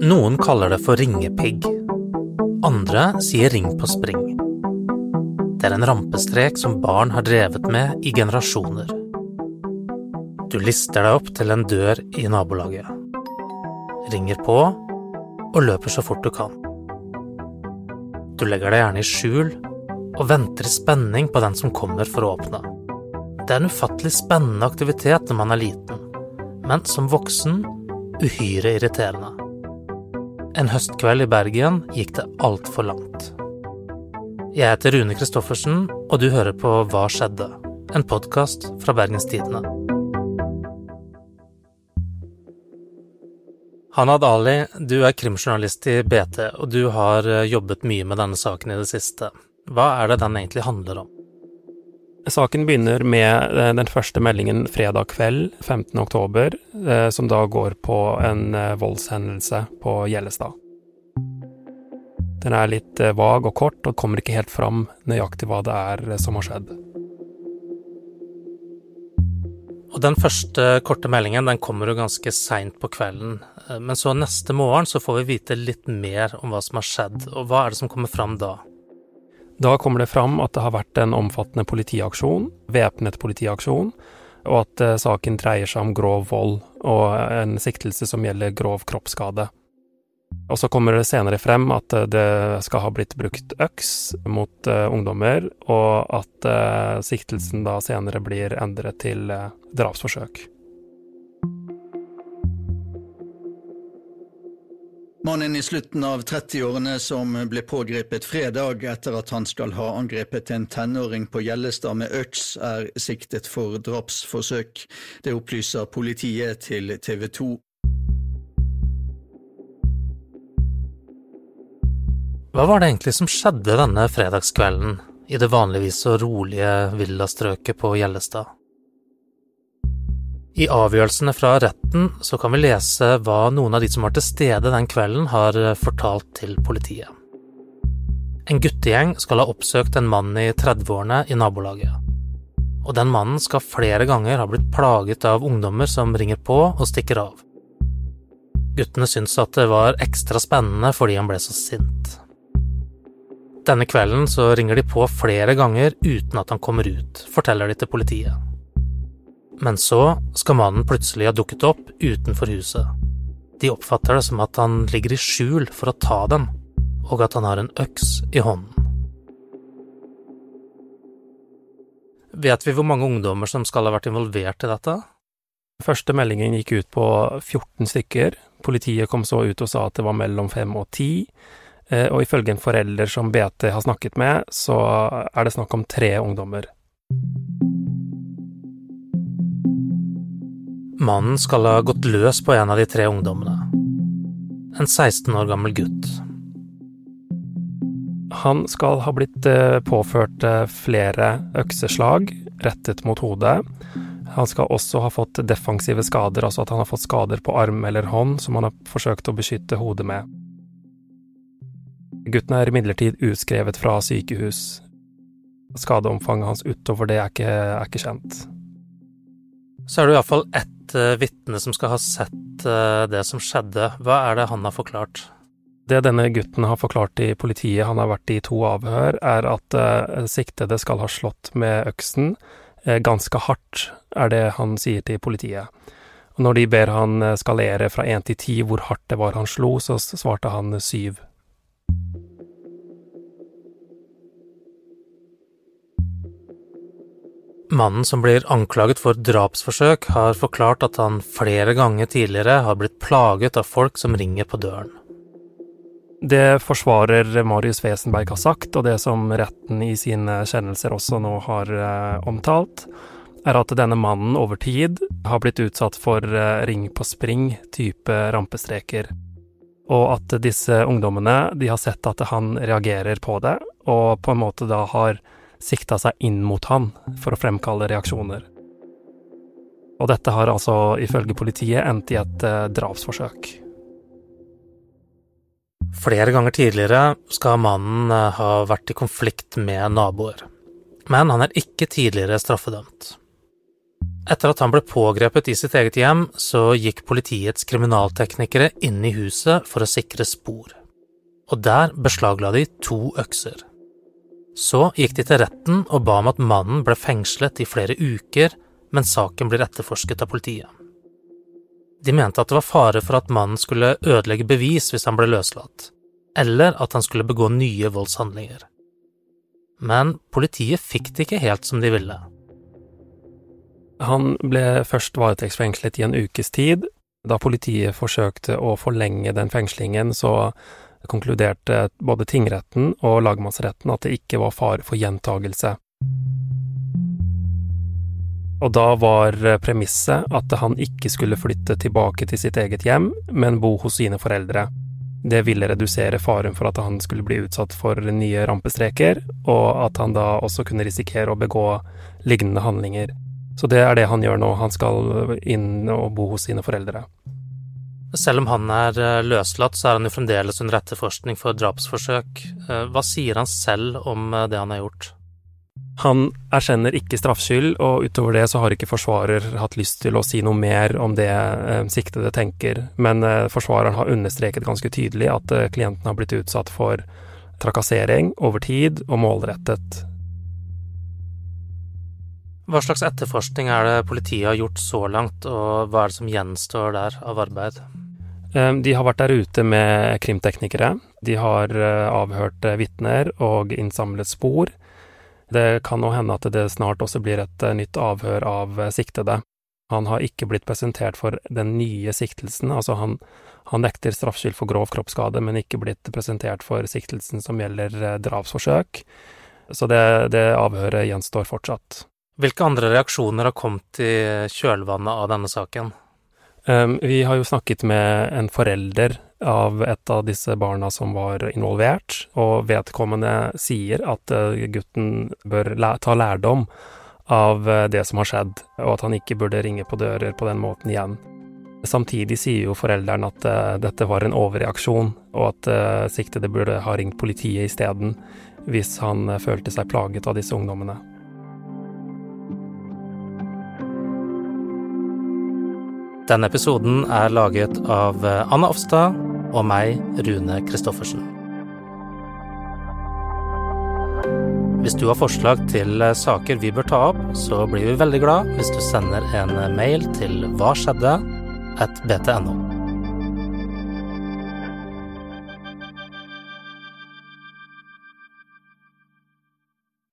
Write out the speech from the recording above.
Noen kaller det for ringepigg. Andre sier ring på spring. Det er en rampestrek som barn har drevet med i generasjoner. Du lister deg opp til en dør i nabolaget. Ringer på og løper så fort du kan. Du legger deg gjerne i skjul og venter i spenning på den som kommer for å åpne. Det er en ufattelig spennende aktivitet når man er liten, men som voksen uhyre irriterende. En høstkveld i Bergen gikk det altfor langt. Jeg heter Rune Christoffersen, og du hører på Hva skjedde? En podkast fra Bergens Tidende. Hanad Ali, du er krimjournalist i BT, og du har eh, jobbet mye med denne saken i det siste. Hva er det den egentlig handler om? Saken begynner med eh, den første meldingen fredag kveld 15. oktober, eh, som da går på en eh, voldshendelse på Gjellestad. Den er litt vag og kort, og kommer ikke helt fram nøyaktig hva det er som har skjedd. Og Den første korte meldingen den kommer jo ganske seint på kvelden, men så neste morgen så får vi vite litt mer om hva som har skjedd, og hva er det som kommer fram da? Da kommer det fram at det har vært en omfattende politiaksjon, væpnet politiaksjon, og at eh, saken dreier seg om grov vold og en siktelse som gjelder grov kroppsskade. Og så kommer det senere frem at eh, det skal ha blitt brukt øks mot ungdommer, og at siktelsen da senere blir endret til drapsforsøk. Mannen i slutten av 30-årene som ble pågrepet fredag etter at han skal ha angrepet en tenåring på Gjellestad med øks, er siktet for drapsforsøk. Det opplyser politiet til TV 2. Hva var det egentlig som skjedde denne fredagskvelden i det vanligvis så rolige villastrøket på Gjellestad? I avgjørelsene fra retten så kan vi lese hva noen av de som var til stede den kvelden, har eh, fortalt til politiet. En guttegjeng skal ha oppsøkt en mann i 30-årene i nabolaget. Og den mannen skal flere ganger ha blitt plaget av ungdommer som ringer på og stikker av. Guttene syntes at det var ekstra spennende fordi han ble så sint. Denne kvelden så ringer de på flere ganger uten at han kommer ut, forteller de til politiet. Men så skal mannen plutselig ha dukket opp utenfor huset. De oppfatter det som at han ligger i skjul for å ta dem, og at han har en øks i hånden. Vet vi hvor mange ungdommer som skal ha vært involvert i dette? Første meldingen gikk ut på 14 stykker. Politiet kom så ut og sa at det var mellom fem og ti. Eh, og ifølge en forelder som BT har snakket med, så er det snakk om tre ungdommer. Mannen skal ha gått løs på en av de tre ungdommene. En 16 år gammel gutt. Han skal ha blitt eh, påført eh, flere økseslag rettet mot hodet. Han skal også ha fått defensive skader, altså at han har fått skader på arm eller hånd som han har forsøkt å beskytte hodet med. Gutten er imidlertid utskrevet fra sykehus. Skadeomfanget hans utover det er ikke, er ikke kjent. Så er det iallfall ett et uh, vitne som skal ha sett uh, det som skjedde. Hva er det han har forklart? Det denne gutten har forklart i politiet, han har vært i to avhør, er at uh, siktede skal ha slått med øksen ganske hardt, er det han sier til politiet. Og når de ber han skalere fra én til ti hvor hardt det var han slo, så svarte han syv. Mannen som blir anklaget for drapsforsøk, har forklart at han flere ganger tidligere har blitt plaget av folk som ringer på døren. Det forsvarer Marius Wesenberg har sagt, og det som retten i sine kjennelser også nå har eh, omtalt, er at denne mannen over tid har blitt utsatt for eh, ring på spring-type rampestreker, og at disse ungdommene de har sett at han reagerer på det, og på en måte da har sikta seg inn mot han for å fremkalle reaksjoner. Og dette har altså ifølge politiet endt i et eh, drapsforsøk. Flere ganger tidligere skal mannen eh, ha vært i konflikt med naboer, men han er ikke tidligere straffedømt. Etter at han ble pågrepet i sitt eget hjem, så gikk politiets kriminalteknikere inn i huset for å sikre spor. Og der beslagla de to økser. Så gikk de til retten og ba om at mannen ble fengslet i flere uker mens saken blir etterforsket av politiet. De mente at det var fare for at mannen skulle ødelegge bevis hvis han ble løslatt, eller at han skulle begå nye voldshandlinger. Men politiet fikk det ikke helt som de ville. Han ble først varetektsfengslet i en ukes tid. Da politiet forsøkte å forlenge den fengslingen, så konkluderte både tingretten og lagmannsretten at det ikke var fare for gjentagelse. Og da var premisset at han ikke skulle flytte tilbake til sitt eget hjem, men bo hos sine foreldre. Det ville redusere faren for at han skulle bli utsatt for nye rampestreker, og at han da også kunne risikere å begå lignende handlinger. Så det er det han gjør nå, han skal inn og bo hos sine foreldre. Selv om han er eh, løslatt, så er han jo fremdeles under etterforskning for drapsforsøk. Eh, hva sier han selv om eh, det han har gjort? Han erkjenner ikke straffskyld, og utover det så har ikke forsvarer hatt lyst til å si noe mer om det siktede tenker, men forsvareren har understreket ganske tydelig at klienten har blitt utsatt for trakassering over tid og målrettet. Hva slags etterforskning er det politiet har gjort så langt, og hva er det som gjenstår der av arbeid? De har vært der ute med krimteknikere. De har avhørt vitner og innsamlet spor. Det kan nå hende at det snart også blir et eh, nytt avhør av eh, siktede. Han har ikke blitt presentert for den nye siktelsen, altså han, han nekter straffskyld for grov kroppsskade, men ikke blitt presentert for siktelsen som gjelder eh, drapsforsøk. Så det, det avhøret gjenstår fortsatt. Hvilke andre reaksjoner har kommet i kjølvannet av denne saken? Um, vi har jo snakket med en forelder av et av disse barna som var involvert, og vedkommende sier at eh, gutten bør ta lærdom av eh, det som har skjedd, og at han ikke burde ringe på dører på den måten igjen. Samtidig sier jo forelderen at uh, dette var en overreaksjon, og at siktede burde ha ringt politiet isteden, hvis han følte seg plaget av disse ungdommene. Denne episoden er laget av Anna Offstad og meg, Rune Christoffersen. Hvis du har forslag til eh, saker vi bør ta opp, så blir vi veldig glad hvis du sender en mail til hva skjedde at btno.